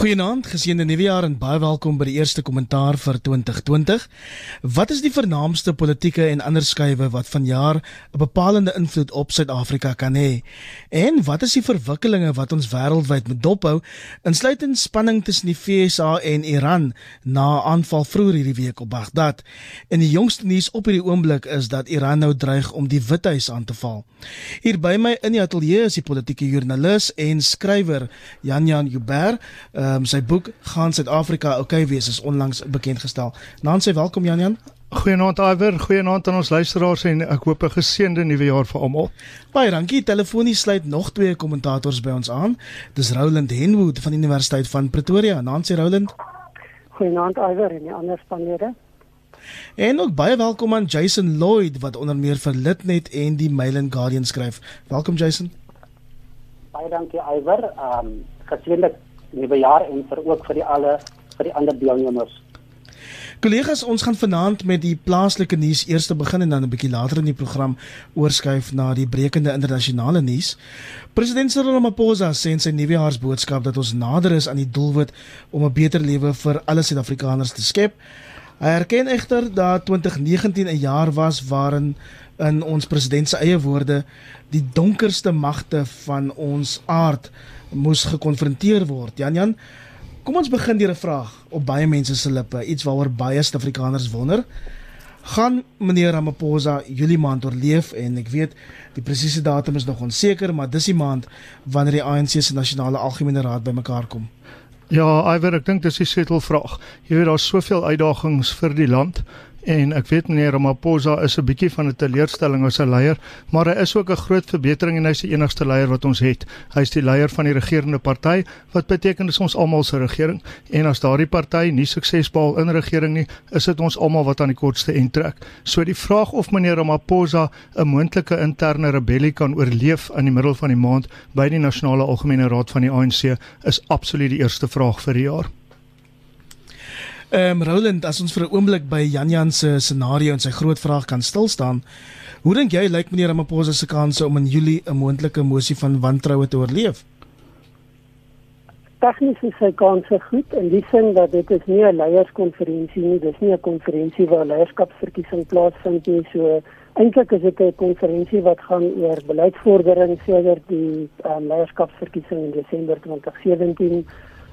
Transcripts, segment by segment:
Goeienaand, geseënde nuwe jaar en baie welkom by die eerste kommentaar vir 2020. Wat is die vernaamste politieke en ander skuwe wat vanjaar 'n bepalende invloed op Suid-Afrika kan hê? En wat is die verwikkelinge wat ons wêreldwyd moet dophou, insluitend spanning tussen die VSA en Iran na aanval vroeër hierdie week op Baghdad? En die jongste nuus op hierdie oomblik is dat Iran nou dreig om die Withuis aan te val. Hier by my in die ateljee is die politieke joernalis en skrywer Jan Jan Jubber. Ehm um, sy boek gaan Suid-Afrika okay wees is onlangs bekend gestel. Nancy, welkom Jan Jan. Goeienaand Iwer, goeienaand aan ons luisteraars en ek hoop 'n geseënde nuwe jaar vir almal. Baie dankie. Telefonies sluit nog twee kommentators by ons aan. Dis Roland Henwood van die Universiteit van Pretoria. Nancy Roland. Goeienaand Iwer en die ander spanlede. En ook baie welkom aan Jason Lloyd wat onder meer vir Litnet en die Mail and Guardian skryf. Welkom Jason. Baie dankie Iwer. Ehm um, geseënde nuwe jaar en vir ook vir die alle vir die ander deelnemers. Kollegas, ons gaan vanaand met die plaaslike nuus eers begin en dan 'n bietjie later in die program oorskuif na die brekende internasionale nuus. President Cyril Ramaphosa sê in sy nuwejaarsboodskap dat ons nader is aan die doelwit om 'n beter lewe vir alle Suid-Afrikaners te skep. Hy erken egter dat 2019 'n jaar was waarin in ons president se eie woorde die donkerste magte van ons aard moes gekonfronteer word. Jan Jan, kom ons begin deur 'n vraag op baie mense se lippe, iets waaroor baie Suid-Afrikaners wonder. Gaan meneer Ramaphosa Julie maand oorleef en ek weet die presiese datum is nog onseker, maar dis die maand wanneer die ANC se nasionale algemene raad bymekaar kom. Ja, Iwer, ek dink dis 'n setelvraag. Jy weet daar's soveel uitdagings vir die land En ek weet meneer Ramaphosa is 'n bietjie van 'n teleurstelling as 'n leier, maar hy is ook 'n groot verbetering en hy's die enigste leier wat ons het. Hy's die leier van die regerende party, wat beteken dis ons almal se regering. En as daardie party nie sukses behaal in regering nie, is dit ons almal wat aan die kortste end trek. So die vraag of meneer Ramaphosa 'n moontlike interne rebellie kan oorleef in die middel van die maand by die nasionale algemene raad van die ANC is absoluut die eerste vraag vir die jaar. Ehm um, Roland, as ons vir 'n oomblik by Jan Jan se scenario en sy groot vraag kan stil staan, hoe dink jy lyk meneer Ramaphosa se kanse om in Julie 'n moontlike mosie van wantroue te oorleef? Tegnies is sy kanse goed in die sin dat dit is nie 'n leierskonferensie nie, dis nie 'n konferensie waar leierskapsverkiesing plaasvind nie, so eintlik is dit 'n konferensie wat gaan oor beleidsvordering sedert die um, leierskapsverkiesing in Desember 2017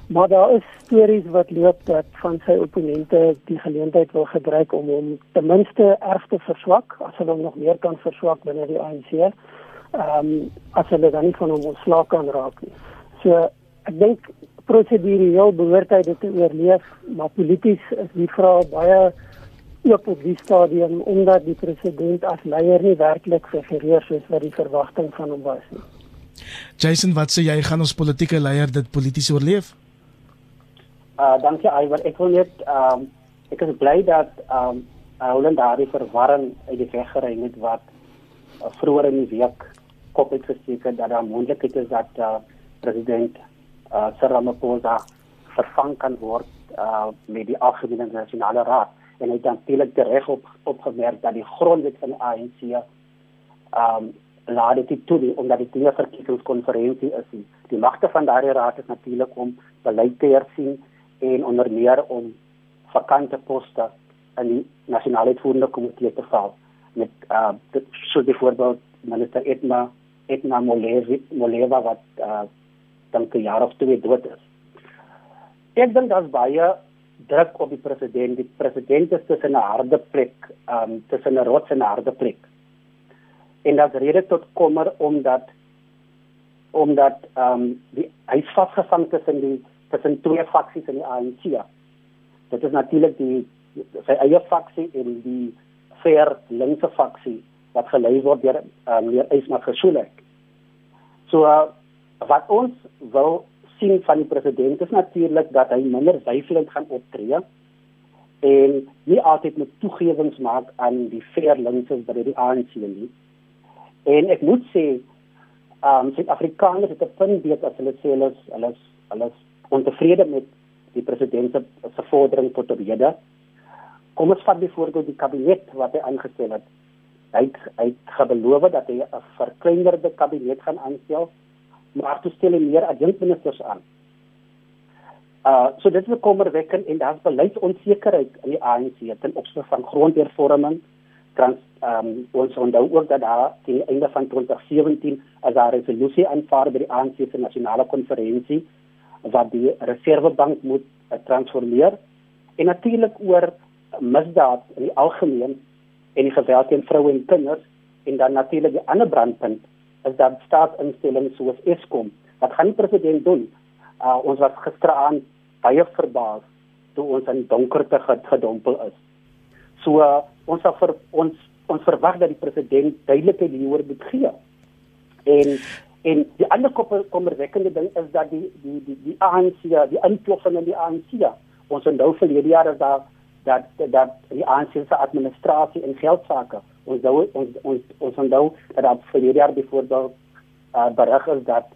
Maar daar is stories wat loop dat van sy opponente die geleentheid wil gebruik om hom ten minste erg te verswak, as hulle hom nog meer kan verswak binne die ANC. Ehm um, as hulle dan nie van hom ontslae kan raak nie. So ek dink prosedureel behoort hy dit te oorleef, maar polities is die vraag baie oop op die stadium omdat die president as leier nie werklik figureer soos wat die verwagting van hom was nie. Jason, wat sê jy gaan ons politieke leier dit polities oorleef? Uh dankie Iwer. Ek wil net ehm um, ek is bly dat ehm um, Holland daardie verwarring uit die weg gery het wat uh, vroeër in die week kop het gesteek dat daar moontlikheid is dat uh, president uh, Cyril Ramaphosa vervang kan word uh, met die algemene nasionale raad en hy het natuurlik reg op opgemerk dat die grondwet van die ANC ehm um, laat dit toe die, omdat dit 'n verkiesingskonferensie is. Die magte van daardie raad is natuurlik om beleid te hersien en onder meer om vakante poste in die nasionale uitvoerende komitee te val met uh so byvoorbeeld minister Etna Etna Molevi Moleva wat uh dan 'n jaar of twee dood is. Ek dink daar's baie druk op die president. Die president is tussen 'n harde plek, um tussen 'n rots en 'n harde plek. En dat rede tot kommer omdat omdat um die hy vasgevang tussen die tussen twee faksies in die ANC. Dit is natuurlik die sy eie faksie en die fair linkse faksie wat gelei word deur meneer Isma Geshulik. So uh, wat ons wil sien van die president is natuurlik dat hy minder weifelend gaan optree en nie altyd met toegewings maak aan die fair linkse by die ANC nie. En ek moet sê, ehm um, Suid-Afrikaners het 'n punt weet as hulle sê hulle is hulle is hulle is ontevrede met die president se vordering tot op hede. Kom ons vat byvoorbeeld die kabinet wat hy aangestel het. Hy het, hy het beloof dat hy 'n verkleinerde kabinet gaan aanstel, maar toe stel hy meer adjunkministers aan. Uh so dit is kommerwekkend en daar's beleidsonsekerheid in die ANC ten opsigte van grondhervorming. Trans ehm um, ons onthou ook dat daar teen einde van 2017 as daar 'n resolusie aanvaar by die ANC se nasionale konferensie wat die reservebank moet uh, transformeer en natuurlik oor misdaad in die algemeen en die geweld teen vroue en kinders en dan natuurlik die ander brandpunt is dat staatsinstellings soos Eskom wat gaan die president doen? Uh, ons was gisteraan baie verbaas toe ons in donkerte gedompel is. So uh, ons vir ons ons verwag dat die president duidelike hieroor moet gee. En en die ander kommerwekkende ding is dat die die die die ANC die inploffing in die ANC ons onthou vir hierdie jaar is daar dat dat die ANC se administrasie en geldsaake ons nou ons ons ons onthou dat daar vir hierdie jaar byvoorbeeld uh, berig is dat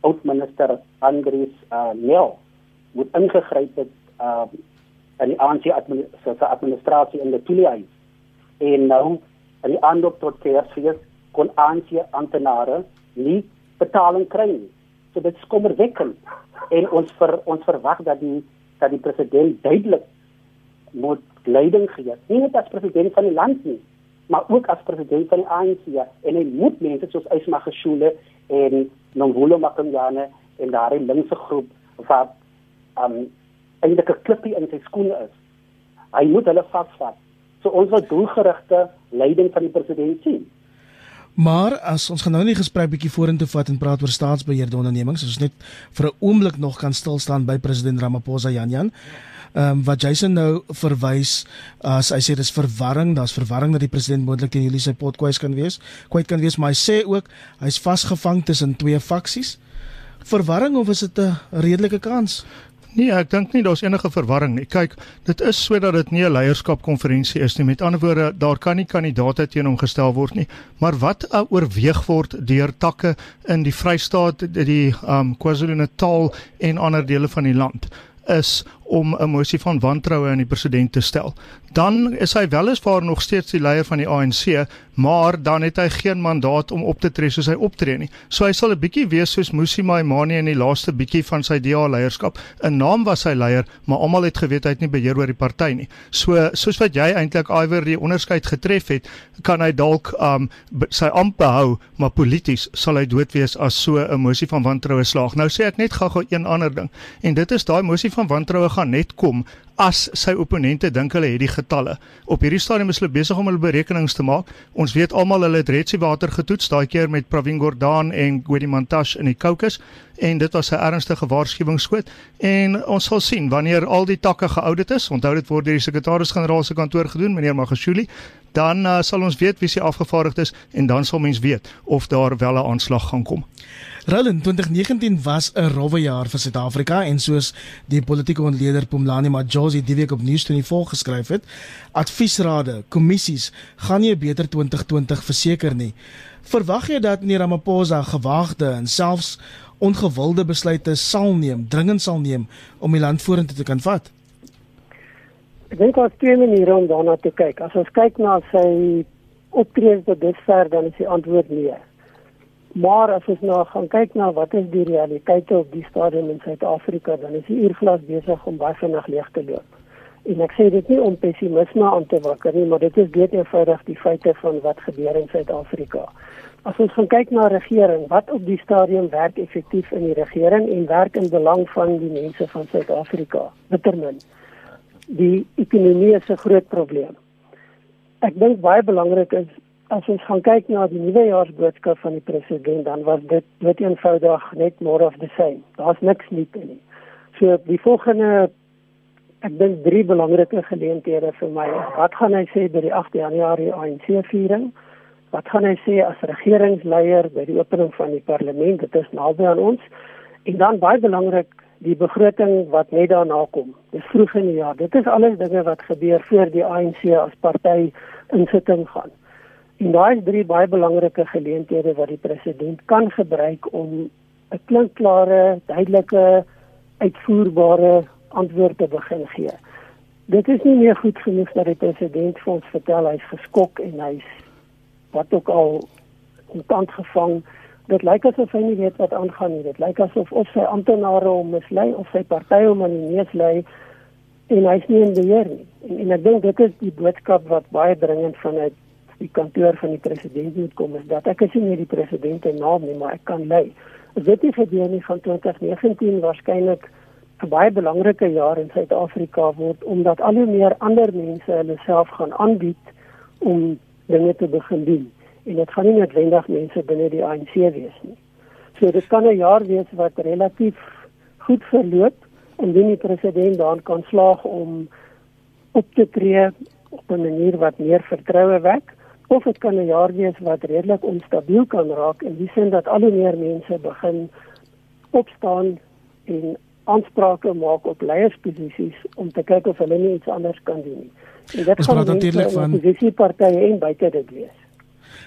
oud minister Andries uh, Nel moet ingegryp het uh, in die ANC administrasie administrasie in die toelaai en nou in die aanloop tot Kersfees kon ANC amptenare nie betaling kry nie so dit skommerwekkend en ons ver, ons verwag dat die dat die president duidelik moet leiding gee nie net as president van die land nie maar ook as president van die ANC en hy moet mense soos Ysma Geshule en Nongolo Makanyane en daardie linkse groep wat um eintlik 'n klippie in sy skoene is. Hy moet hulle vasvat. So ons wil doelgerigte leiding van die president sien. Maar as ons gaan nou nie gesprek bietjie vorentoe vat en praat oor staatsbeheerde ondernemings, ons net vir 'n oomblik nog kan stil staan by president Ramaphosa Janjan. Ja ehm um, wat Jason nou verwys as hy sê dis verwarring, daar's verwarring dat die president moontlik teen julle sy pot kwyt kan wees. Kwyt kan wees, maar hy sê ook hy's vasgevang tussen twee faksies. Verwarring of is dit 'n redelike kans? Nee, ek dink nie daar's enige verwarring nie. Kyk, dit is sodat dit nie 'n leierskapkonferensie is nie. Met ander woorde, daar kan nie kandidaate teen hom gestel word nie. Maar wat oorweeg word deur takke in die Vrystaat, die um KwaZulu-Natal en ander dele van die land is om 'n mosie van wantroue aan die president te stel. Dan is hy weliswaar nog steeds die leier van die ANC, maar dan het hy geen mandaat om op te tree soos hy optree nie. So hy sal 'n bietjie wees soos Musi Maimane in die laaste bietjie van sy DA leierskap. 'n Naam was hy leier, maar almal het geweet hy het nie beheer oor die party nie. So soos wat jy eintlik iwer die onderskeid getref het, kan hy dalk um sy amp behou, maar polities sal hy dood wees as so 'n mosie van wantroue slaag. Nou sê ek net gou-gou een ander ding. En dit is daai mosie van wantroue gaan net kom as sy opponente dink hulle het die getalle. Op hierdie stadium is hulle besig om hulle berekenings te maak. Ons weet almal hulle het Retsi water getoets daai keer met Pravin Gordhan en Gwedi Mantashe in die Caucasus en dit was 'n ernstige waarskuwingsskoot en ons sal sien wanneer al die takke geaudit is. Onthou dit word deur die sekretaris-generaal se kantoor gedoen, meneer Magashuli. Dan uh, sal ons weet wie se afgevaardigd is en dan sal mens weet of daar wel 'n aanslag gaan kom. Roland 2019 was 'n rowwe jaar vir Suid-Afrika en soos die politieke ontleder Pumlani Majosi die week op News24 geskryf het, adviesrade, kommissies gaan nie 'n beter 2020 verseker nie. Verwag jy dat meneer Ramaphosa gewaagde en selfs ongewilde besluite sal neem, dringend sal neem om die land vorentoe te kan vat? Ek dink daar's twee maniere om daarna te kyk. As ons kyk na sy optrede tot dusver, dan is die antwoord nee. Maar as ons nou gaan kyk na wat is die realiteit op die stadium in Suid-Afrika, dan is die uurglas besig om baie vinnig leeg te loop. En ek sê dit nie om pessimisme aan te wakker nie, maar dit is net eenvoudig die feite van wat gebeur in Suid-Afrika. As ons gaan kyk na regering, wat op die stadium werk effektief in die regering en werk in belang van die mense van Suid-Afrika? Bittermin. Die ekonomie is 'n groot probleem. Ek dink baie belangrik is as ons gaan kyk na die nuwe jaarsboodskap van die president, dan was dit net eenvoudig net more of the same. Daar's niks nuut in nie. So die volgende ek dink drie belangrike geleenthede vir my. Wat gaan hy sê by die 8 Januarie ANC viering? Wat gaan hy sê as regeringsleier by die opening van die parlement? Dit is naby aan ons. En dan baie belangrik die begroting wat net daarna kom. Dis vroeg in die jaar. Dit is alles dinge wat gebeur voor die ANC as party insitting gaan. En daai is drie baie belangrike geleenthede wat die president kan gebruik om 'n klinkklare, duidelike, uitvoerbare antwoord te begin gee. Dit is nie meer goed genoeg dat die president vir ons vertel hy's geskok en hy's wat ook al in tand gevang. dit lyk asof hy nie weet wat aangaan nie. Dit lyk asof of sy amptenare hom mislei of sy party hom aan die neus lei en hy's nie in beheer nie. En, en ek dink dit is die boodskap wat baie dringend vanuit die kantoor van die president moet kom is dat ek is nie die president se naam nie, maar ek kan lei. As dit nie gebeur nie van 2019 waarskynlik 'n baie belangrike jaar in Suid-Afrika word omdat al hoe meer ander mense hulle self gaan aanbied om dinge te begin doen en dit gaan nie noodwendig mense binne die ANC wees nie. So dit kan 'n jaar wees wat relatief goed verloop indien die president dan kan slaag om op te tree op 'n manier wat meer vertroue wek of dit kan 'n jaar wees wat redelik onstabiel kan raak in die sin dat al hoe meer mense begin opstaan en aansprake maak op leiersposisies om te kyk of hulle nie iets anders kan doen nie. En dit gaan natuurlik van oppositiepartye en buite dit wees.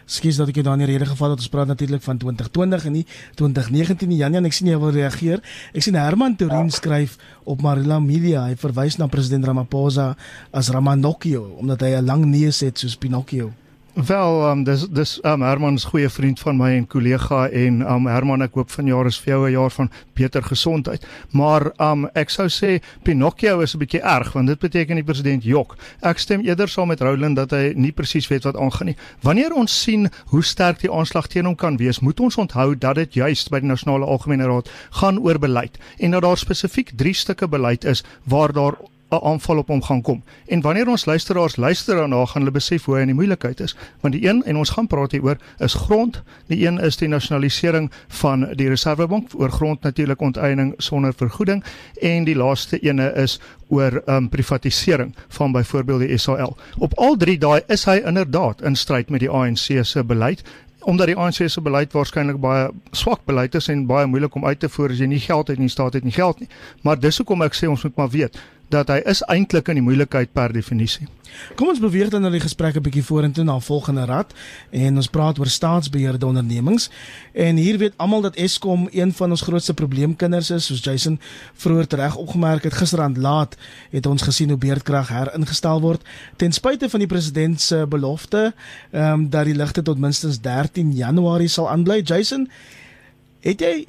Skus dat ek jou dan in rede geval het. Ons praat natuurlik van 2020 en nie 2019 nie. Janie, ek sien jy wil reageer. Ek sien Herman Turin ja. skryf op Marilla Media. Hy verwys na president Ramaphosa as Ramanokio omdat hy 'n lang neus het soos Pinocchio. Wel, um, dis dis um, Herman is goeie vriend van my en kollega en um, Herman ek hoop van jaar is vir jou 'n jaar van beter gesondheid. Maar um, ek sou sê Pinocchio is 'n bietjie erg want dit beteken die president jok. Ek stem eerder saam met Roland dat hy nie presies weet wat aangaan nie. Wanneer ons sien hoe sterk die aanslag teen hom kan wees, moet ons onthou dat dit juist by die Nasionale Algemene Raad gaan oor beleid en dat daar spesifiek 3 stukke beleid is waar daar 'n aanval op hom gaan kom. En wanneer ons luisteraars luister daarna, gaan hulle besef hoe in die moeilikheid is. Want die een en ons gaan praat hieroor is grond. Die een is die nasionalisering van die Reservebank oor grond natuurlik onteiening sonder vergoeding en die laaste ene is oor um, privatisering van byvoorbeeld die SAL. Op al drie daai is hy inderdaad in stryd met die ANC se beleid omdat die ANC se beleid waarskynlik baie swak beleid is en baie moeilik om uit te voer as jy nie geld het nie, staat het nie geld nie. Maar dis hoekom ek sê ons moet maar weet dat hy is eintlik in die moeilikheid per definisie. Kom ons beweeg dan na die gesprek 'n bietjie vorentoe na volgende rad en ons praat oor staatsbeheerde ondernemings. En hier weet almal dat Eskom een van ons grootste probleemkinders is, soos Jason vroeër reg opgemerk het gisterand laat het ons gesien hoe beerdkrag heringestel word ten spyte van die president se belofte ehm um, dat die ligte tot minstens 13 Januarie sal aanbly. Jason, het jy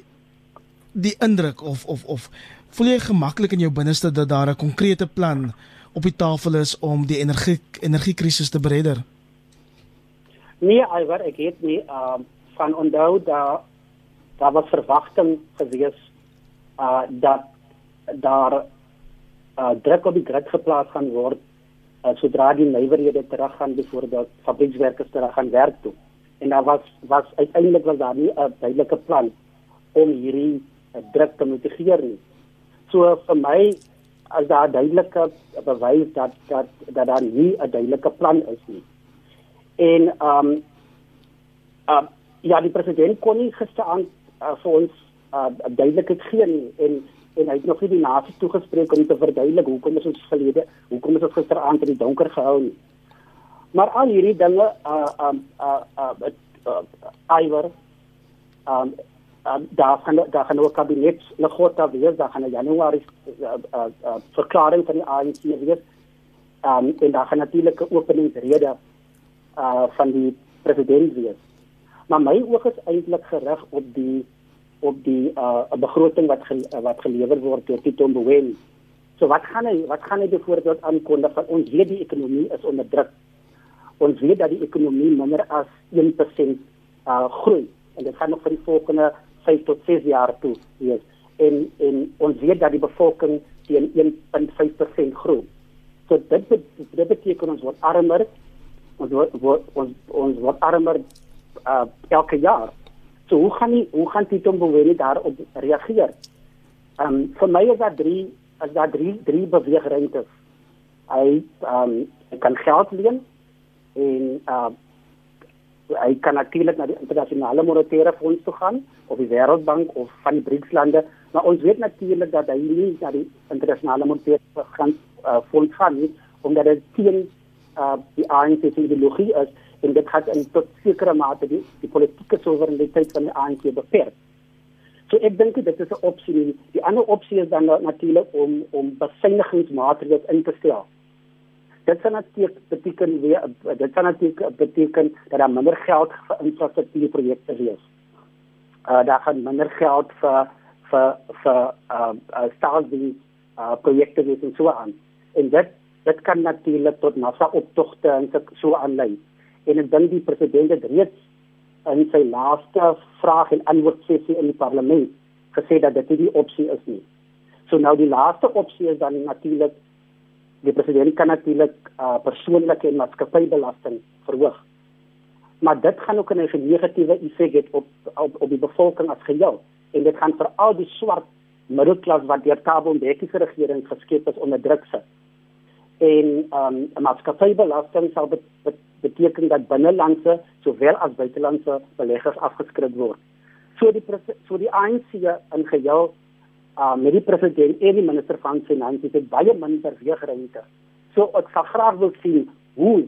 die indruk of of of voel jy gemaklik in jou binneste dat daar 'n konkrete plan op die tafel is om die energie energiekrisis te beredder? Nee, Iver, ek het nie uh van onthou dat daar was verwagting gewees uh dat daar uh druk op die grid geplaas gaan word uh, sodra die nywerhede terug gaan byvoorbeeld fabriekswerkers terug gaan werk toe. En daar was was uiteindelik was daar nie 'n duidelike plan om hierdie uh, druk te mitigeer nie. So vir my as daar duidelike bewys dat dat dat daar nie 'n duidelike plan is nie. En ehm um, uh, ja, die president kon nie gisteraan uh, vir ons uh, duidelikheid gee nie en en hy het nog nie die nasie toegespreek om te verduidelik hoekom is ons verlede, hoekom is ons gisteraand in die donker gehou nie. Maar al hierdie dinge uh um uh uh, uh, uh Iwer um um, daar gaan daar gaan 'n kabinet negota wees daar gaan 'n Januarie uh, uh, uh, verklaring van die ANC wees. Um, en daar gaan natuurlik 'n openingsrede uh, van die president wees. Maar my oog is eintlik gerig op die op die uh, begroting wat ge, wat gelewer word deur Tito Mboweni. So wat gaan hy wat gaan hy byvoorbeeld aankondig? Van ons weet die ekonomie is onder druk. Ons weet dat die ekonomie minder as 1% uh, groei. En dit gaan nog vir die volgende 5 tot 6 jaar toe wees en en ons weet dat die bevolking teen 1.5% groei. So dit dit beteken ons word armer ons word, word ons ons word armer uh, elke jaar. So hoe gaan die hoe gaan Tito Mboweni daarop reageer? Ehm um, vir my is daar drie as daar drie drie beweegruimtes. Hy ehm um, kan geld leen en uh hy kan natuurlik na die internasionale monetaire fonds toe gaan of die wêreldbank of van die BRICS-lande maar ons weet natuurlik dat hy nie na die internasionale monetaire gaan uh, fonds gaan nie omdat dit teen uh, die ANC se ideologie is en dit het in tot sekere mate die, die politieke soewereiniteit van die ANC beperk. So ek dink dit is 'n opsie. Die ander opsie is dan natuurlik om om besuinigingsmaatreëls in te stel dit sal natuurlik beteken weer dit sal natuurlik beteken dat daar minder geld vir infrastruktuurprojekte wees. Uh daar gaan minder geld vir vir vir uh, uh staaldiens uh projekte wees en so aan. En dit dit kan natuurlik tot massa optogte en so aanlei. En ek dink die president het reeds in sy laaste vraag en antwoord sessie in die parlement gesê dat dit nie die opsie is nie. So nou die laaste opsie is dan natuurlik die president kan natuurlik uh, persoonlike en maatskappybelasting verhoog. Maar dit gaan ook 'n negatiewe effek hê op, op op die bevolking as geheel en dit gaan veral die swart middelklas wat deur Thabo Mbeki se regering geskep is onder druk sit. En um 'n maatskappybelasting sal bet, bet, beteken dat binnelandse sowel as buitelandse beleggers afgeskryf word. So die so die ANC in geheel uh met die president en die minister van finansies het baie minder weegruimte. So ek sal graag wil sien hoe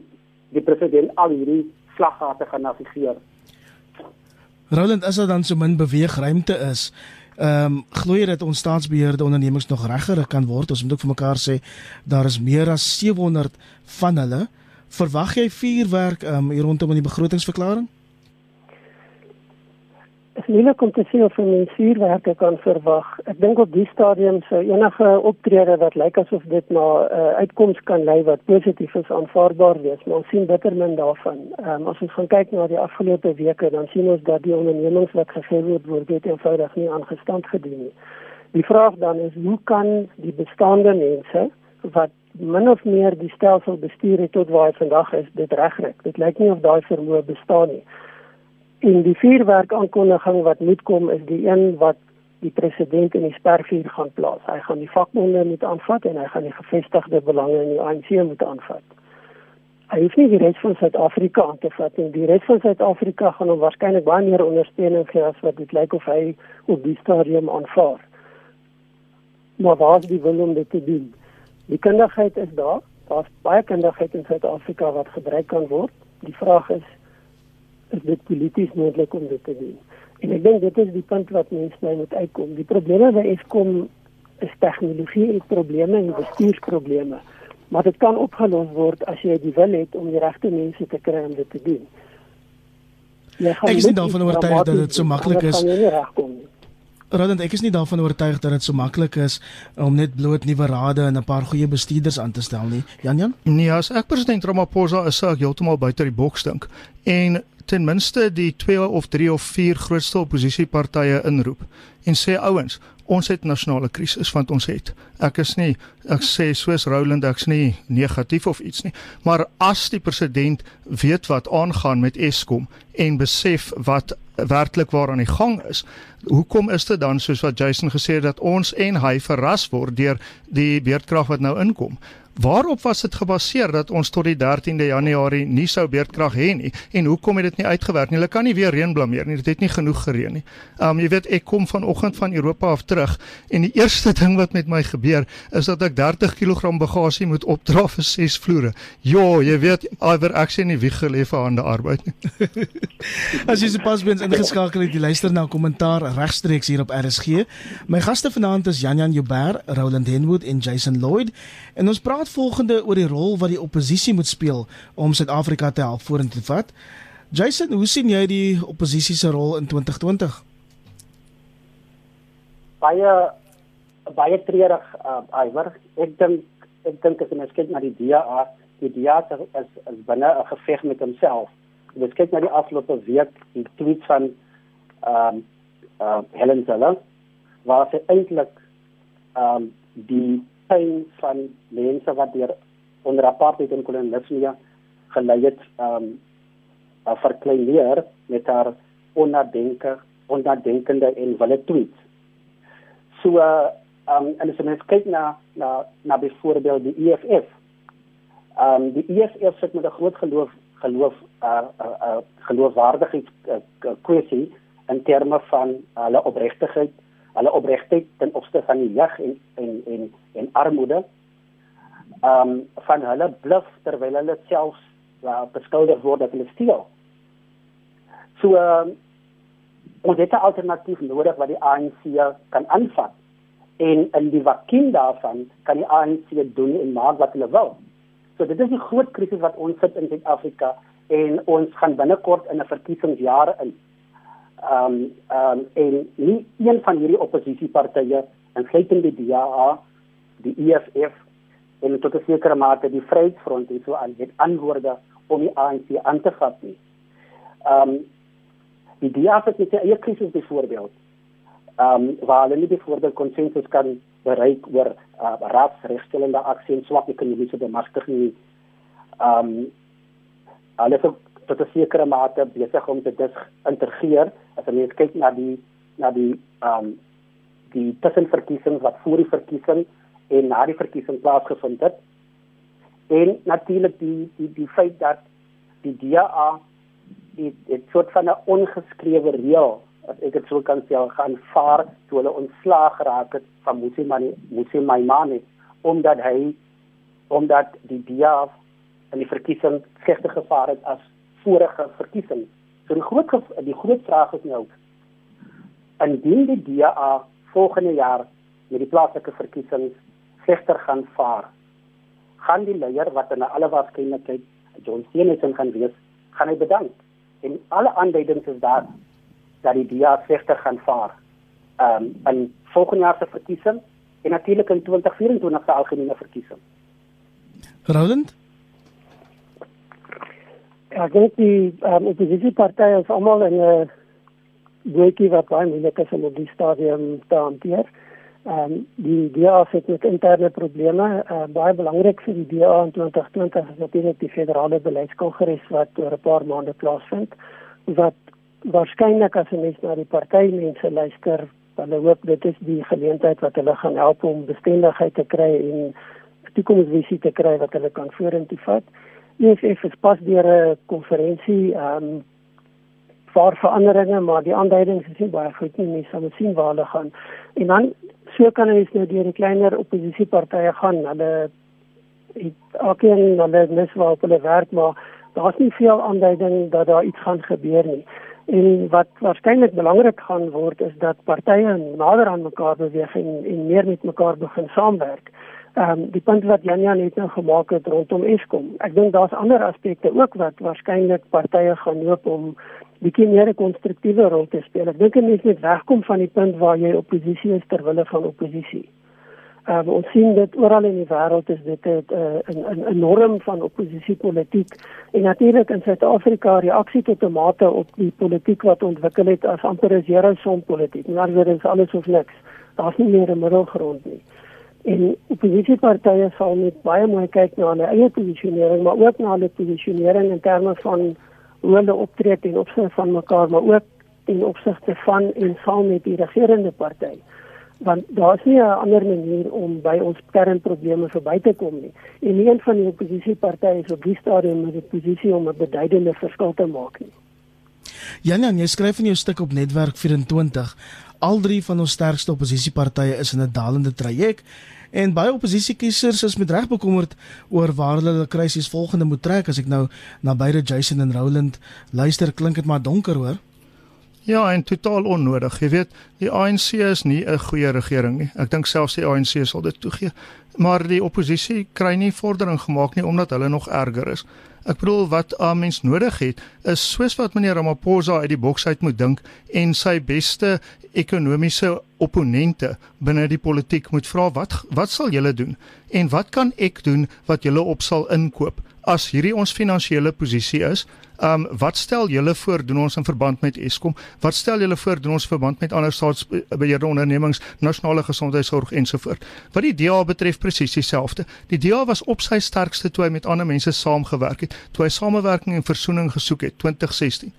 die president al hierdie slaggate gaan navigeer. Roland, as daar dan so min beweegruimte is, ehm um, glo jy dat ons staatsbeheerde ondernemings nog reggerig kan word? Ons moet ook vir mekaar sê daar is meer as 700 van hulle. Verwag jy vuurwerk ehm um, hier rondom in die begrotingsverklaring? Is moeilik om te sê of men vuurwerke kan verwag. Ek dink op die stadium sou enige optrede wat lyk asof dit na 'n uh, uitkoms kan lei wat positief is aanvaarbaar wees, maar ons sien bitter min daarvan. Um, as ons gaan kyk na die afgelope weke, dan sien ons dat die ondernemings wat gegee word, word dit eenvoudig nie aangestand gedoen nie. Die vraag dan is hoe kan die bestaande mense wat min of meer die stelsel bestuur het tot waar hy vandag is, dit regkry? Dit lyk nie of daai vermoë bestaan nie. En die vuurwerk aankondiging wat moet kom is die een wat die president in die spervuur gaan plaas. Hy gaan die vakbonde moet aanvat en hy gaan die gevestigde belange in die ANC moet aanvat. Hy hoef nie die res van Suid-Afrika aan te vat nie. Die res van Suid-Afrika gaan hom waarskynlik baie meer ondersteuning gee as wat dit lyk of hy op die stadium aanvaar. Maar waar is die wil om dit te doen? Die kundigheid is daar. Daar's baie kundigheid in Suid-Afrika wat gebruik kan word. Die vraag is is dit polities moontlik om dit te doen. En ek dink dit is die punt wat mense nou moet uitkom. Die probleme by Eskom is tegnologie en probleme en bestuursprobleme. Maar dit kan opgelos word as jy die wil het om die regte mense te kry om dit te doen. Ek is nie daarvan oortuig dat dit so maklik is. Rodent, ek is nie daarvan oortuig dat dit so maklik is om net bloot nuwe rade en 'n paar goeie bestuurders aan te stel nie. Jan Jan? Nee, as ek president Ramaphosa is, sou ek heeltemal buite die boks dink. En ten minste die 2 of 3 of 4 grootste oppositiepartye inroep en sê ouens, ons het nasionale krisis want ons het. Ek is nie ek sê soos Roland ek's nie negatief of iets nie, maar as die president weet wat aangaan met Eskom en besef wat werklik waar aan die gang is, hoekom is dit dan soos wat Jason gesê het dat ons en hy verras word deur die beerdkrag wat nou inkom? Waarop was dit gebaseer dat ons tot die 13de Januarie nie sou beerdkrag hê nie en hoekom het dit nie uitgewerk nie? Hulle kan nie weer reën blameer nie. Dit het nie genoeg gereën nie. Um jy weet ek kom vanoggend van Europa af terug en die eerste ding wat met my gebeur is dat ek 30 kg bagasie moet opdra vir 6 vloere. Ja, jy weet iwer ek sien nie wie gelê vir hande arbeid nie. As jy sopas bins ingeskakel het, jy luister na 'n kommentaar regstreeks hier op RSG. My gaste vanaand is Jan Jan Joubert, Roland Henwood en Jason Lloyd en ons praat praat volgende oor die rol wat die oppositie moet speel om Suid-Afrika te help vorentoe te vat. Jason, hoe sien jy die oppositie se rol in 2020? Baie baie treurig, uh, Iwer. Ek dink ek dink as jy kyk na die DA, die DA is is binne 'n geveg met homself. Jy kyk na die afgelope week, die tweet van ehm um, uh, Helen Zeller waar sy eintlik ehm um, die pyn van mense wat deur onder apartheid en kolonialisme gelei het um uh, verkleineer met haar onnadenke onnadenkende en wille tweets. So uh, um en as ons kyk na na na byvoorbeeld die EFF. Um die EFF sit met 'n groot geloof geloof uh uh, uh geloofwaardigheid uh, kwessie in terme van hulle opregtigheid hulle opregtheid ten opsigte van die jag en en en en armoede. Ehm um, van hulle bluf terwyl hulle self uh, beskuldig word dat hulle steel. So um, ons het 'n alternatief nodig wat die ANC kan aanvat en in die vakuum daarvan kan die ANC doen en maak wat hulle wil. So dit is 'n groot krisis wat ons sit in Suid-Afrika en ons gaan binnekort in 'n verkiesingsjaar in. Ehm um, ehm um, en nie een van hierdie oppositiepartye, insluitend die DA, die EFF en tot 'n sekere mate die Vryheidsfront en so aan het antwoorde om die ANC aan te vat nie. Ehm um, die DA het net 'n eie krisis byvoorbeeld. Ehm um, waar hulle nie byvoorbeeld konsensus kan bereik oor uh, rasregstellende aksie en swak ekonomiese bemagtiging. Ehm um, hulle is tot 'n sekere mate besig om dit integreer as jy kyk na die na die ehm um, die tussenverkiesings wat voor die verkiesing en na die verkiesing plaasgevind het. En natuurlik die die die feit dat die DA dit dit soort van 'n ongeskrewe reël as ek dit sou kan sê gaan vaar toe hulle ontslaag geraak het van Musimani Musimani omdat hy omdat die DA in die verkiesing slegter gevaar het as vorige verkiesings. So die groot die groot vraag is nou indien die DA volgende jaar met die plaaslike verkiesings slegter gaan vaar, gaan die leier wat in alle waarskynlikheid John Steenhuisen gaan wees, gaan hy bedank. En alle aanduidings is daar dat die DA slegter gaan vaar. Ehm um, in volgende jaar se verkiesing en natuurlik in 2024 se algemene verkiesing. Roland ek dink die um, oppositiepartye is almal in 'n breekie wat baie moeilik is om op die stadium te hanteer. Ehm um, die DA het met interne probleme. Uh, baie belangrik vir die DA in 2020 is natuurlik die federale beleidskongres wat oor 'n paar maande plaasvind wat waarskynlik as mens na die partymense luister, hulle hoop dit is die geleentheid wat hulle gaan help om bestendigheid te kry en 'n toekomsvisie te kry wat hulle kan vorentoe vat. EFF is pas deur 'n konferensie ehm um, vir veranderinge, maar die aanduidings is nie baie goed nie. Mens sal sien waar hulle gaan. En dan so kan ons nou deur die kleiner oppositiepartye gaan. Hulle het alkeen hulle mis waar op hulle werk, maar daar's nie veel aanduiding dat daar iets gaan gebeur nie. En wat waarskynlik belangrik gaan word is dat partye nader aan mekaar beweeg en, en meer met mekaar begin saamwerk. Ehm um, die punt wat Janja net nou gemaak het rondom Eskom. Ek dink daar's ander aspekte ook wat waarskynlik partye gaan loop om bietjie meer 'n konstruktiewe rol te speel. Ek dink mense moet wegkom van die punt waar jy oppositie is ter wille van oppositie. Uh, ons sien dit oral in die wêreld is dit 'n 'n 'n norm van oppositiepolitiek en natuurlik in Suid-Afrika reaksie tot tomate op die politiek wat ontwikkel het as amper jare son politiek. Nou dit alles of niks. Daar's nie meer 'n middelgrond nie. En oppositiepartye sal met baie mooi kyk na hulle eie posisionering, maar ook na hulle posisionering in terme van hoe hulle optree ten opsigte van mekaar, maar ook ten opsigte van en saam met die regerende party want daar is nie 'n ander manier om by ons kernprobleme verby te kom nie. En nie een van die oppositiepartye is op die stadium in 'n posisie om 'n beduidende verskil te maak nie. Janjan, jy skryf in jou stuk op Netwerk 24, al drie van ons sterkste oppositiepartye is in 'n dalende traject en baie oppositiekiesers is met reg bekommerd oor waar hulle hulle krisis volgende moet trek as ek nou na beide Jason en Roland luister, klink dit maar donker hoor. Ja, en totaal onnodig. Jy weet, die ANC is nie 'n goeie regering nie. Ek dink selfs die ANC sal dit toegee. Maar die oppositie kry nie vordering gemaak nie omdat hulle nog erger is. Ek bedoel wat 'n mens nodig het is soos wat meneer Ramaphosa uit die boks uit moet dink en sy beste ekonomiese opponente binne die politiek moet vra wat wat sal julle doen? En wat kan ek doen wat julle op sal inkoop as hierdie ons finansiële posisie is Um wat stel julle voor doen ons in verband met Eskom? Wat stel julle voor doen ons verband met ander staatsbeheerde ondernemings, nasionale gesondheidsorg ensovoort? Wat die DA betref presies dieselfde. Die DA was op sy sterkste toe hy met ander mense saamgewerk het, toe hy samewerking en versoening gesoek het 2016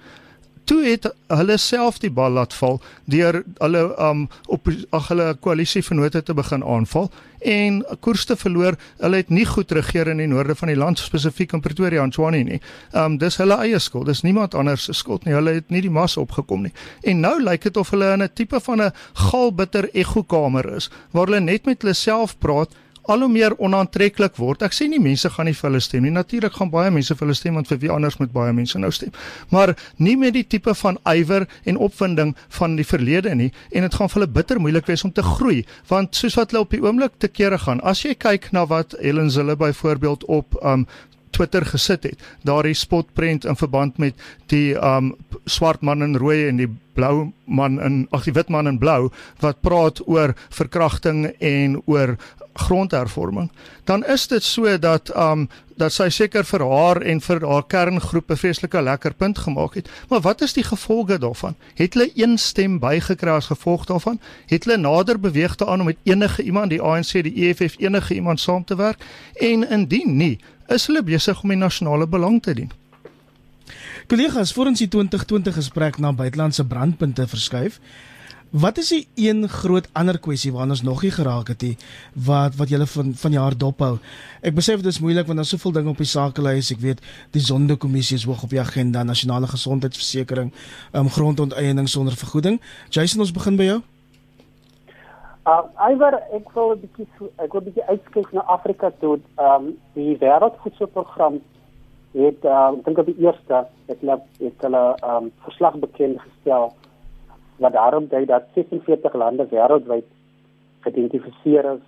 toe het hulle self die bal laat val deur hulle um op ag hulle koalisievennote te begin aanval en koers te verloor. Hulle het nie goed regeer in die noorde van die land spesifiek in Pretoria en Tshwane nie. Um dis hulle eie skuld. Dis niemand anders se skuld nie. Hulle het nie die mas opgekom nie. En nou lyk dit of hulle in 'n tipe van 'n galbitter ekkokamer is waar hulle net met hulle self praat al hoe meer onaantreklik word. Ek sê nie mense gaan nie vir hulle stem nie. Natuurlik gaan baie mense vir hulle stem want vir wie anders moet baie mense nou stem. Maar nie met die tipe van ywer en opwinding van die verlede nie en dit gaan vir hulle bitter moeilik wees om te groei want soos wat hulle op die oomblik te kere gaan. As jy kyk na wat Helen Zille byvoorbeeld op um Twitter gesit het. Daardie spotprent in verband met die um swart man in rooi en die blou man in ag die wit man in blou wat praat oor verkrachting en oor grondhervorming, dan is dit so dat um dat sy seker vir haar en vir haar kerngroep 'n vreeslike lekker punt gemaak het. Maar wat is die gevolge daarvan? Het hulle een stem bygekry as gevolg daarvan? Het hulle nader beweeg te aan om met enige iemand, die ANC, die EFF, enige iemand saam te werk? En indien nie, is hulle besig om die nasionale belang te dien? Kollegas, voor ons die 2020 gesprek na buitelandse brandpunte verskuif, Wat is die een groot ander kwessie waarna ons nog nie geraak het nie wat wat julle van van jaar dophou? Ek besef dit is moeilik want daar's soveel dinge op die sakelys. Ek weet die sondekommissie is hoog op die agenda, nasionale gesondheidsversekering, um, grondonteiening sonder vergoeding. Jason, ons begin by jou. Uh, Iver, ek wil 'n bietjie ek wil 'n bietjie uitkyk na Afrika toe. Ehm um, die wêreldvoedselprogram het uh, ek dink op die eerste het hulle het hulle ehm um, verslag bekend gestel wat daarom dui dat 46 lande wêreldwyd geïdentifiseer is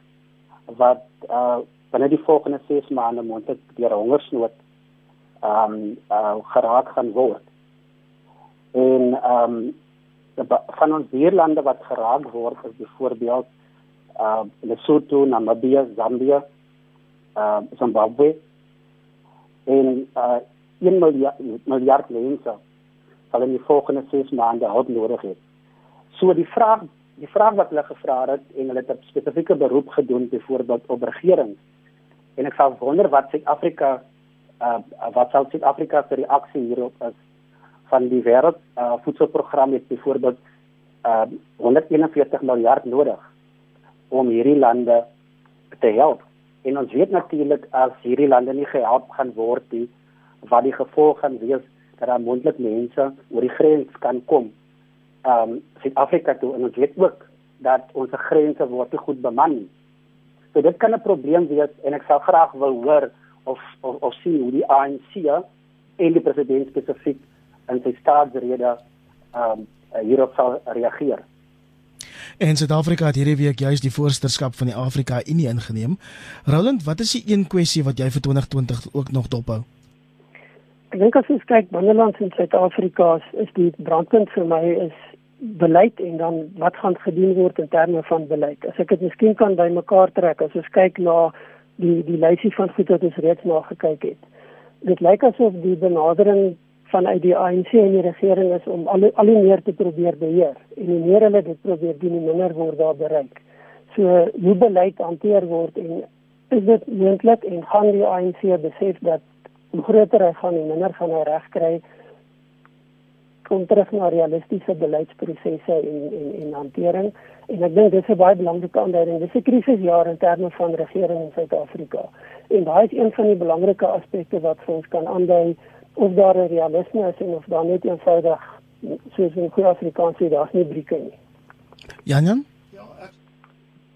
wat uh binne die volgende 6 maande moontlik deur hongersnood ehm um, uh geraak gaan word. En ehm um, van ons dierlande wat geraak word is byvoorbeeld uh Lesotho, Namibië, Zambia, uh Zimbabwe en uh 1 miljard miljard mense sal in die volgende 6 maande hulp nodig hê. So die vraag die vraag wat hulle gevra het en hulle het 'n spesifieke beroep gedoen byvoorbeeld op regerings. En ek sal wonder wat Suid-Afrika uh wat sou Suid-Afrika se reaksie hierop is van die wêreld uh voedselprogram het byvoorbeeld uh 141 miljard nodig om hierdie lande te help. En ons weet natuurlik as hierdie lande nie gehelp gaan word nie, wat die gevolg gaan wees dat daar moontlik mense oor die grens kan kom um Suid-Afrika toe en ons weet ook dat ons grense word te goed beman. So dit kan 'n probleem wees en ek sal graag wil hoor of of, of sien hoe die ANC en die president spesifiek in sy staatsrede um hierop sal reageer. En Suid-Afrika het hierdie week juis die voorsitterskap van die Afrika Unie ingeneem. Roland, wat is die een kwessie wat jy vir 2020 ook nog dophou? Ek dink as ons kyk binnelands in Suid-Afrika is die brandpunt vir my is beleid en dan wat gaan gedoen word in terme van beleid. As ek dit miskien kan bymekaar trek as ons kyk na die die lysie van goed wat ons reeds na gekyk het. Dit lyk asof die benadering vanuit die ANC en die regering is om al al meer te probeer beheer en hoe meer hulle dit probeer doen, hoe minder word daar bereik. So hoe beleid hanteer word en is dit moontlik en gaan die ANC besef dat hoe groter hy gaan, hoe minder gaan hy regkry kom terug na realistiese beleidsprosesse en en en hantering en ek dink dis 'n baie belangrike aanduiding. Dis 'n krisisjaar in terme van regering in Suid-Afrika. En daai is een van die belangrike aspekte wat vir ons kan aandui of daar 'n realisme is en of daar net eenvoudig soos in goeie Afrikaans sê daar's nie brieke nie. Janjan? Ja, ek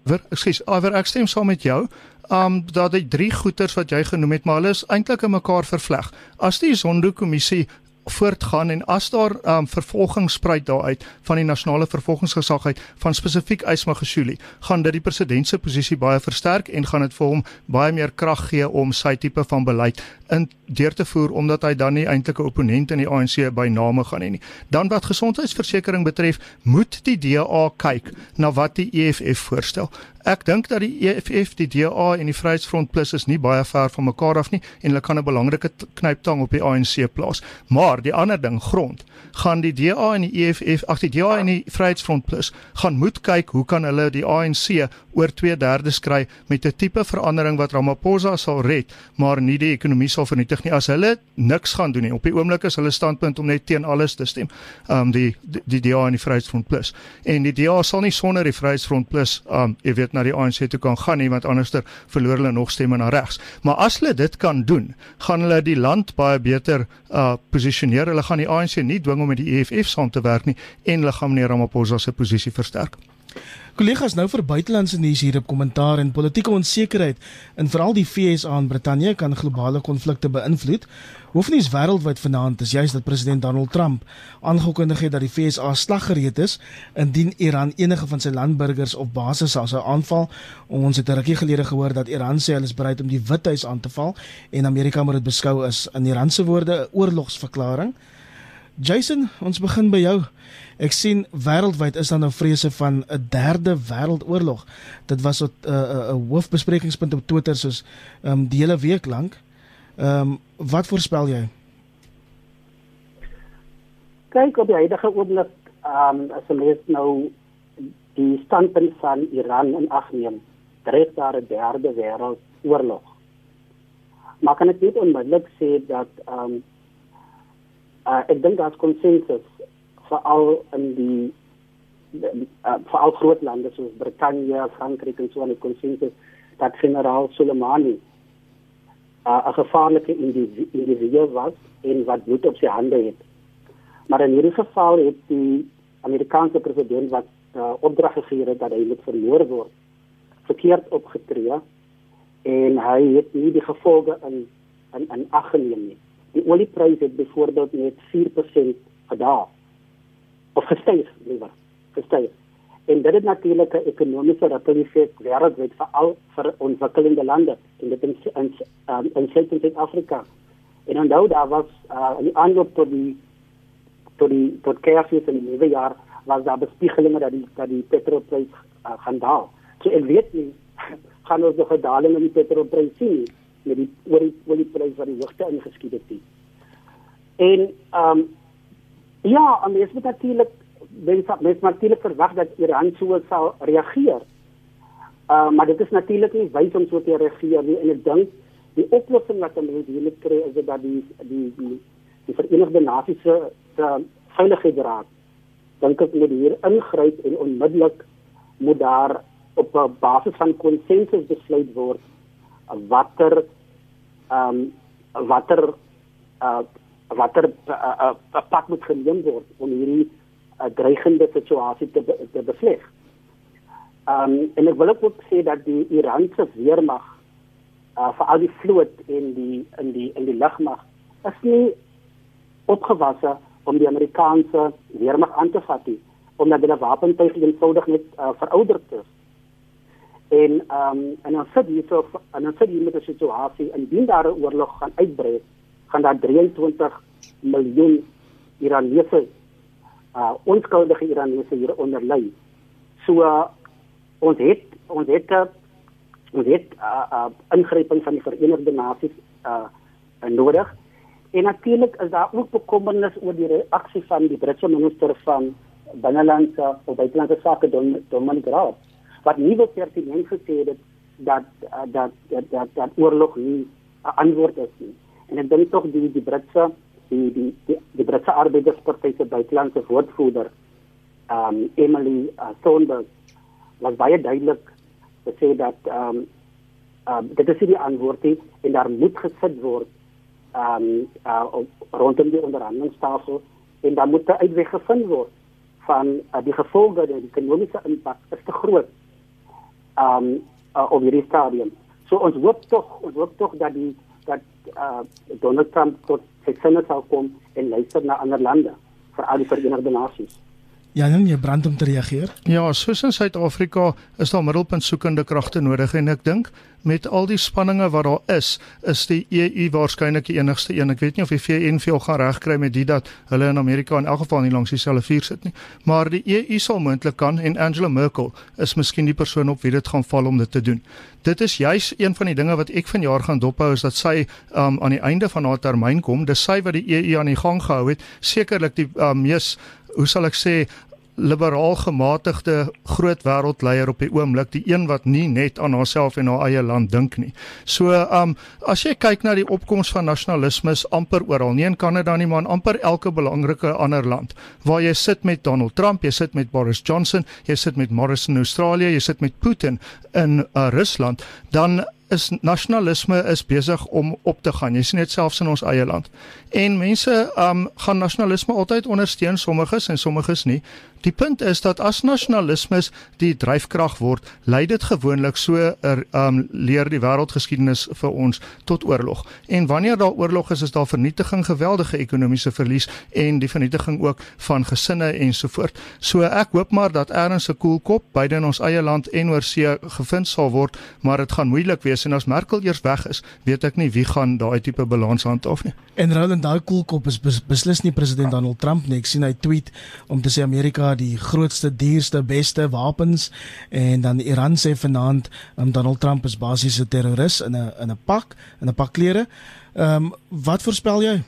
Ver, skus, Iver, ek stem saam met jou. Um daar die drie goeters wat jy genoem het, maar hulle is eintlik in mekaar vervleg. As die Zondo-kommissie voortgaan en as daar um, vervolging spruit daaruit van die nasionale vervolgingsgesag uit van spesifiek Ysmagashuli gaan dit die president se posisie baie versterk en gaan dit vir hom baie meer krag gee om sy tipe van beleid in deur te voer omdat hy dan nie eintlik 'n opponent in die ANC by name gaan hê nie. Dan wat gesondheidsversekering betref, moet die DA kyk na wat die EFF voorstel. Ek dink dat die EFF, die DA en die Vryheidsfront Plus is nie baie ver van mekaar af nie en hulle kan 'n belangrike knyptang op die ANC plaas. Maar die ander ding, grond, gaan die DA en die EFF, ag die DA en die Vryheidsfront Plus gaan moet kyk hoe kan hulle die ANC oor 2/3 kry met 'n tipe verandering wat Ramaphosa sal red, maar nie die ekonomie sal vernietig nie as hulle niks gaan doen nie. Op die oomblik is hulle standpunt om net teen alles te stem. Um die die, die DA en die Vryheidsfront Plus. En die DA sal nie sonder die Vryheidsfront Plus um jy weet na die ANC toe kan gaan nie want anderster verloor hulle nog stemme na regs. Maar as hulle dit kan doen, gaan hulle die land baie beter uh posisioneer. Hulle gaan die ANC nie dwing om met die EFF saam te werk nie en hulle gaan meneer Ramaphosa se posisie versterk. Kollegas nou vir buitelandse nuus hier op kommentaar en politieke onsekerheid in veral die FSA en Brittanje kan globale konflikte beïnvloed. Hoofnuus wêreldwyd vanaand is juist dat president Donald Trump aangekondig het dat die FSA slaggereed is indien Iran enige van sy landburgers op basis sou aanval. Ons het 'n rukkie gelede gehoor dat Iran sê hulle is bereid om die Withuis aan te val en Amerika moet dit beskou as in Iran se woorde 'n oorlogsverklaring. Jason, ons begin by jou. Ek sien wêreldwyd is daar nou vrese van 'n derde wêreldoorlog. Dit was 'n uh, uh, hoofbesprekingspunt op Twitter soos um, die hele week lank. Ehm um, wat voorspel jy? Kyk op die huidige oomblik ehm um, as ons nou die standpunt van Iran en afneem, dreig daar 'n derde wêreldoorlog. Maar kan ek net onmiddellik sê dat ehm um, uh, ek dink daar's konsensus veral in die uh, veral groot lande soos Brittanje, Frankryk en so 'n konsensus dat generaal Soleimani uh, 'n gevaarlike individu was en wat bloed op sy hande het. Maar in hierdie geval het die Amerikaanse president wat uh, opdrag gegee het dat hy moet vermoor word, verkeerd opgetree en hy het nie die gevolge in in in ag geneem nie die olieprys het byvoorbeeld net 4% gedaal of gestyg liewer gestyg en dit het natuurlik 'n ekonomiese ripple-effek wêreldwyd veral vir ontwikkelende lande en dit in in um, in Suid-Afrika. En nou daar was uh, in die aanloop tot die tot die tot kersfees in die nuwe jaar was daar bespiegelinge dat die dat die petrolprys uh, gaan daal. So ek weet nie gaan ons nog 'n daling in die petrolprys sien met die oor die oor die prys wat die hoogte ingeskiet het. En ehm um, ja, en mens moet natuurlik mens mens natuurlik verwag dat Iran so sal reageer. Uh, maar dit is natuurlik nie wys om so te reageer nie en ek dink die oplossing wat ons hier moet kry is dat die die die die Verenigde Nasies se Veiligheidsraad dink ek moet hier ingryp en onmiddellik moet daar op basis van konsensus besluit word watter ehm um, watter uh watter 'n uh, uh, pad moet geneem word om hierdie uh, dreigende situasie te be, te bevleg. Ehm um, en ek wil ook sê dat die Iranse weermag uh vir al die vloot en die in die in die lugmag is nie opgewasse om die Amerikaanse weermag aan te vat nie omdat hulle wapentuig eenvoudig net uh, verouderd is en ehm um, en dan sit hier so en dan sit hier met 'n situasie indien daar 'n oorlog gaan uitbrei gaan daar 23 miljoen Iranese uh onskuldige Iranese hier onder lê. So uh, ons het ons het uh, ons het uh, uh ingryping van die Verenigde Nasies uh nodig. En natuurlik is daar ook bekommernis oor die reaksie van die Britse minister van binnelandse of buitelandse sake Dominic Raab wat nie wil pertinent gesê het dat uh, dat dat, dat oorlog nie 'n antwoord is nie. En ek dink tog die die Britse die die die, die Britse Arbeiderspartyt se buitelandse woordvoerder um Emily uh, Thornberg was baie duidelik gesê dat um um dit is die antwoord nie, en daar moet gesit word um uh, rondom die onderhandelingstafel en dan moet 'n uitweg gevind word van uh, die gevolge die ekonomiese impak is te groot um uh, op hierdie stadium. So ons hoop tog, ons hoop tog dat die dat uh, Donald Trump tot sy sinne sal kom en luister na ander lande, veral die Verenigde Nasies. Ja, dan jy brand om te reageer. Ja, soos in Suid-Afrika is daar middelpunt soekende kragte nodig en ek dink met al die spanninge wat daar is, is die EU waarskynlik die enigste een. Ek weet nie of die VN veel gaan regkry met dit dat hulle in Amerika in elk geval nie langs dieselfde vuur sit nie. Maar die EU sal moontlik kan en Angela Merkel is miskien die persoon op wie dit gaan val om dit te doen. Dit is juis een van die dinge wat ek vanjaar gaan dophou is dat sy um, aan die einde van haar termyn kom. Dis sy wat die EU aan die gang gehou het. Sekerlik die um, mees hoe sal ek sê liberaal gematigde groot wêreldleier op die oomblik, die een wat nie net aan haarself en haar eie land dink nie. So, um as jy kyk na die opkoms van nasionalisme amper oral, nie in Kanada nie, maar in amper elke belangrike ander land, waar jy sit met Donald Trump, jy sit met Boris Johnson, jy sit met Morrison in Australië, jy sit met Putin in uh, Rusland, dan is nasionalisme is besig om op te gaan. Jy sien dit selfs in ons eie land. En mense um gaan nasionalisme altyd ondersteun, sommiges en sommiges nie. Die punt is dat as nasionalisme die dryfkrag word, lei dit gewoonlik so er, um leer die wêreldgeskiedenis vir ons tot oorlog. En wanneer daar oorlog is, is daar vernietiging, geweldige ekonomiese verlies en die vernietiging ook van gesinne ensovoort. So ek hoop maar dat ergens 'n koelkop beide in ons eie land en oor see gevind sal word, maar dit gaan moeilik wees en as Merkel eers weg is, weet ek nie wie gaan daai tipe balans handhaaf nie. En Roland daai koelkop is bes, beslis nie president Donald Trump nie. Ek sien hy tweet om te sê Amerika die grootste, duurste, beste wapens en dan Iran sê vanaand um, Donald Trump is basies 'n terroris in 'n in 'n pak, in 'n pak klere. Ehm um, wat voorspel jy?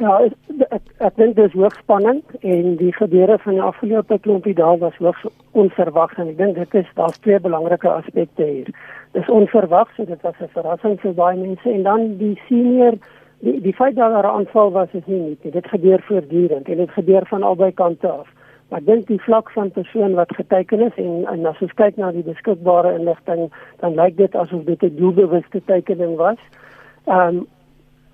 Ja, ek ek, ek dink dit is hoogs spannend en die gebeure van die afgelope klompie dae was hoogs onverwags en ek dink dit is daar's twee belangrike aspekte hier. Dis onverwags en dit was 'n verrassing vir baie mense en dan die senior die die feit dat daar 'n aanval was is nie net dit gebeur voortdurend en dit gebeur van albei kante af. Maar ek dink die vlak van persoon wat geteken is en, en as ons kyk na die beskikbare inligting dan lyk dit asof dit 'n doelbewuste tekening was. Ehm um,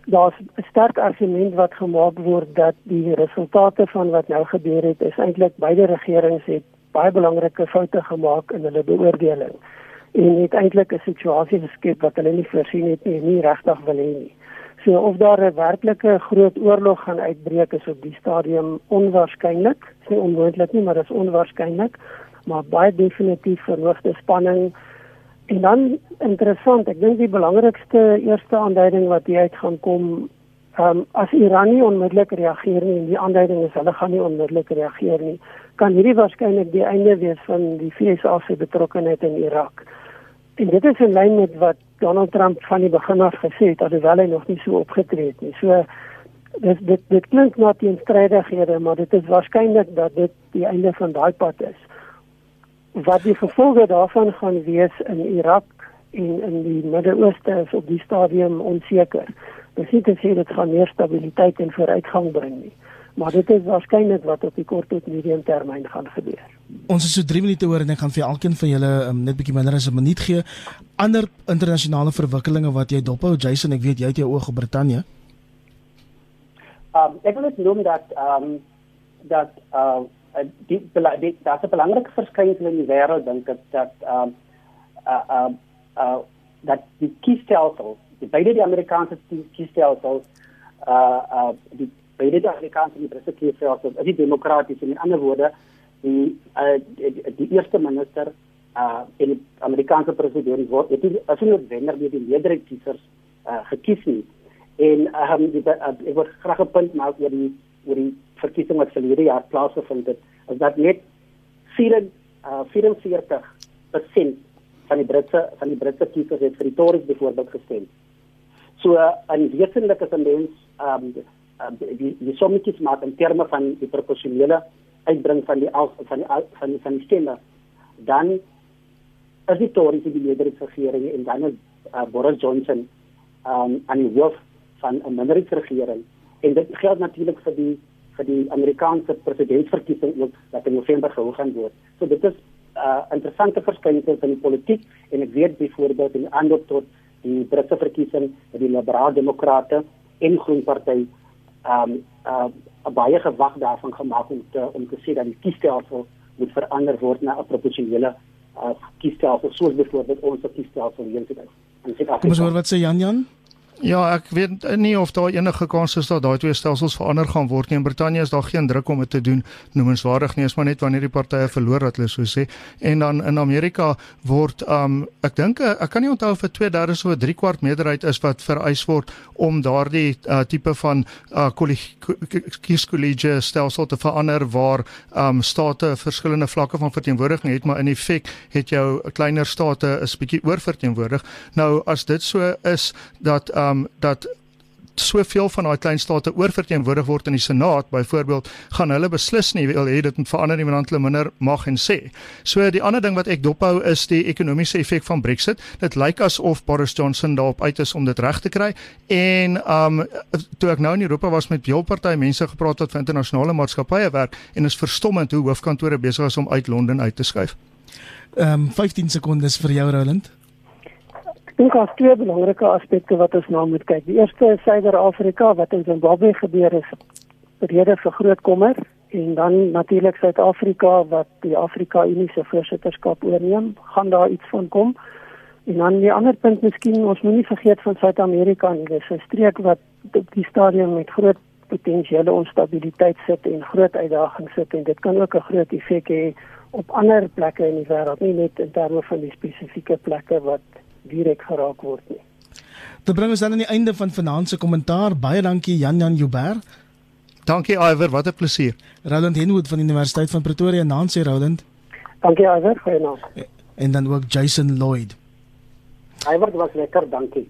daar's 'n sterk argument wat gemaak word dat die resultate van wat nou gebeur het is eintlik beide regerings het baie belangrike foute gemaak in hulle beoordeling en het eintlik 'n situasie geskep wat hulle nie voorsien het nie, nie regtig wil hê nie. So of daar 'n werklike groot oorlog gaan uitbreek is op die stadium onwaarskynlik. Dit is nie onmoontlik nie, maar dit is onwaarskynlik, maar baie definitief verhoogde spanning En dan interessant, ek dink die belangrikste eerste aanduiding wat hier uit gaan kom, ehm um, as Iran nie onmiddellik reageer nie, en die aanduiding is hulle gaan nie onmiddellik reageer nie, kan hierdie waarskynlik die einde wees van die VS se betrokkeheid in Irak. En dit is in lyn met wat Donald Trump van die begin af gesê het, alhoewel hy nog nie so opgetree het nie. So dit dit dit klink na teenstrydighede, maar dit is waarskynlik dat dit die einde van daai pad is wat die gevolge daarvan gaan wees in Irak en in die Midde-Ooste is op die stadium onseker. Dit sê dit sê dit gaan meer stabiliteit en vooruitgang bring nie. Maar dit is waarskynlik wat op die kort tot medium termyn gaan gebeur. Ons is so 3 minute oor en ek gaan vir elkeen van julle um, net bietjie minder as 'n minuut gee. Ander internasionale verwikkelinge wat jy dophou, Jason, ek weet jy het jou oog op Brittanje. Um ek wil net noem dat um dat uh die, die daar's 'n belangrike verskynsel in die wêreld dink ek dat ehm uh, uh uh dat die kiesstelsel, die beide die Amerikaanse kiesstelsel uh uh die beide die Amerikaanse die Britse kiesstelsel, is die demokratiese in ander woorde die uh die, die eerste minister uh in die Amerikaanse president word het nie as hulle wenner deur die meerderheid kiesers uh gekies nie. En um, ek wil graag 'n punt maak oor die oor die verkiesing wat verlede jaar plaasgevind het, is dat net 44 uh, 44% van die Britse van die Britse kiesers het vir die Tories byvoorbeeld gestem. So uh, in wesenlik is 'n mens um um die die sommetjies maak in terme van die proporsionele uitbring van die al, van die van die van die stemme dan as die Tories die meerderheidsregering en dan is uh, Boris Johnson um aan die hoof van 'n minderheidsregering en dit geld natuurlik vir die vir die Amerikaanse presidentsverkiesing ook wat in November gehou gaan word. So dit is 'n uh, interessante verskynsel in die politiek en ek weet byvoorbeeld in aanloop tot die Britse verkiesing dat die Liberale Demokrate en Groen Party ehm um, uh, baie gewag daarvan gemaak om te om te sê dat die kiesstelsel moet verander word na 'n proporsionele uh, kiesstelsel soos byvoorbeeld ons kiesstelsel hier in Suid-Afrika. Kom ons hoor wat sê Jan Jan. Ja, ek weet nie of daar enige kans is dat daai twee stelsels verander gaan word nie. In Brittanje is daar geen druk om dit te doen noemenswaardig nie, is maar net wanneer die partye verloor wat hulle so sê. En dan in Amerika word um ek dink ek kan nie onthou of dit 2/3 so 3 kwart meerderheid is wat vereis word om daardie uh, tipe van uh kieskollegie stelsel te verander waar um state verskillende vlakke van verteenwoordiging het, maar in effek het jou kleiner state is bietjie oorverteenwoordig. Nou as dit so is dat uh, um dat soveel van daai klein state oorverteenwoordig word in die Senaat byvoorbeeld gaan hulle beslis nie wil hê dit moet verander nie want hulle minder mag en sê. So die ander ding wat ek dophou is die ekonomiese effek van Brexit. Dit lyk asof Boris Johnson daarop uit is om dit reg te kry en um toe ek nou in Europa was met heel party mense gepraat wat vir internasionale maatskappye werk en is verstommend hoe hoofkantore besig is om uit Londen uit te skuif. Um 15 sekondes vir jou Roland dink daar's twee belangrike aspekte wat ons na moet kyk. Die eerste is Suider-Afrika wat in Zimbabwe gebeur is rede vir groot kommer en dan natuurlik Suid-Afrika wat die Afrika Unie se voorsitterskap oorneem, gaan daar iets van kom. En dan die ander punt miskien ons moenie vergeet van Suid-Amerika nie. Dis 'n streek wat op die stadium met groot potensiële onstabiliteit sit en groot uitdagings sit en dit kan ook 'n groot effek hê op ander plekke in die wêreld, nie net in terme van die spesifieke plekke wat direk geraak word nie. Dit bring ons dan aan die einde van vanaand se kommentaar. Baie dankie Jan Jan Joubert. Dankie Iwer, wat 'n plesier. Roland Henwood van die Universiteit van Pretoria, Nancy Roland. Dankie Iwer, goeienaand. En dan ook Jason Lloyd. Iwer was lekker, dankie.